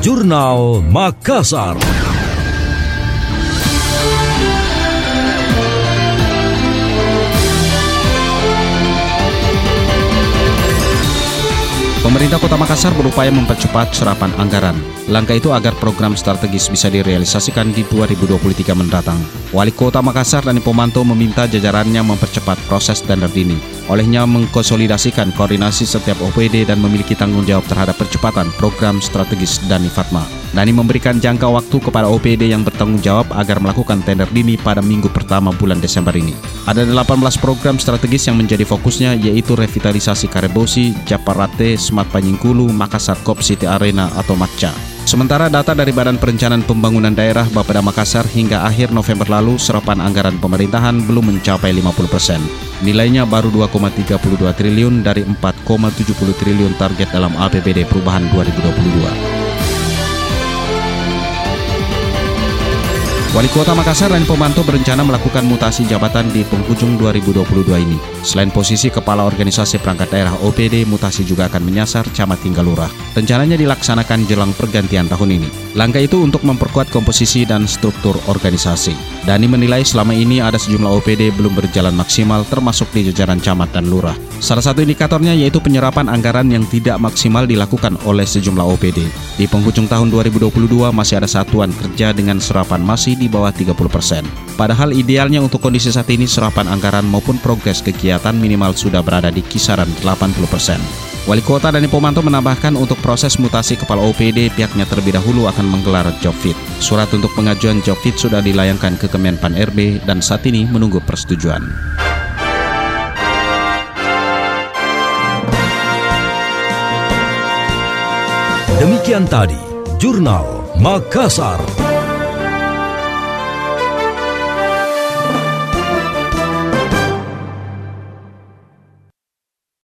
Jurnal Makassar. Pemerintah Kota Makassar berupaya mempercepat serapan anggaran. Langkah itu agar program strategis bisa direalisasikan di 2023 mendatang. Wali Kota Makassar Dani Pomanto meminta jajarannya mempercepat proses tender dini. Olehnya mengkonsolidasikan koordinasi setiap OPD dan memiliki tanggung jawab terhadap percepatan program strategis Dani Fatma. Dani memberikan jangka waktu kepada OPD yang bertanggung jawab agar melakukan tender dini pada minggu pertama bulan Desember ini. Ada 18 program strategis yang menjadi fokusnya yaitu revitalisasi Karebosi, Japarate, Smart Panyingkulu, Makassar Cop City Arena atau MACA. Sementara data dari Badan Perencanaan Pembangunan Daerah Bapeda Makassar hingga akhir November lalu serapan anggaran pemerintahan belum mencapai 50 persen. Nilainya baru 2,32 triliun dari 4,70 triliun target dalam APBD perubahan 2022. Wali Kota Makassar dan Pomanto berencana melakukan mutasi jabatan di penghujung 2022 ini. Selain posisi Kepala Organisasi Perangkat Daerah OPD, mutasi juga akan menyasar camat hingga lurah. Rencananya dilaksanakan jelang pergantian tahun ini. Langkah itu untuk memperkuat komposisi dan struktur organisasi. Dani menilai selama ini ada sejumlah OPD belum berjalan maksimal termasuk di jajaran camat dan lurah. Salah satu indikatornya yaitu penyerapan anggaran yang tidak maksimal dilakukan oleh sejumlah OPD. Di penghujung tahun 2022 masih ada satuan kerja dengan serapan masih di bawah 30 persen. Padahal idealnya untuk kondisi saat ini serapan anggaran maupun progres kegiatan minimal sudah berada di kisaran 80 persen. Wali Kota Dani Pomanto menambahkan untuk proses mutasi kepala OPD pihaknya terlebih dahulu akan menggelar job fit. Surat untuk pengajuan job fit sudah dilayangkan ke Kemenpan RB dan saat ini menunggu persetujuan. Demikian tadi Jurnal Makassar.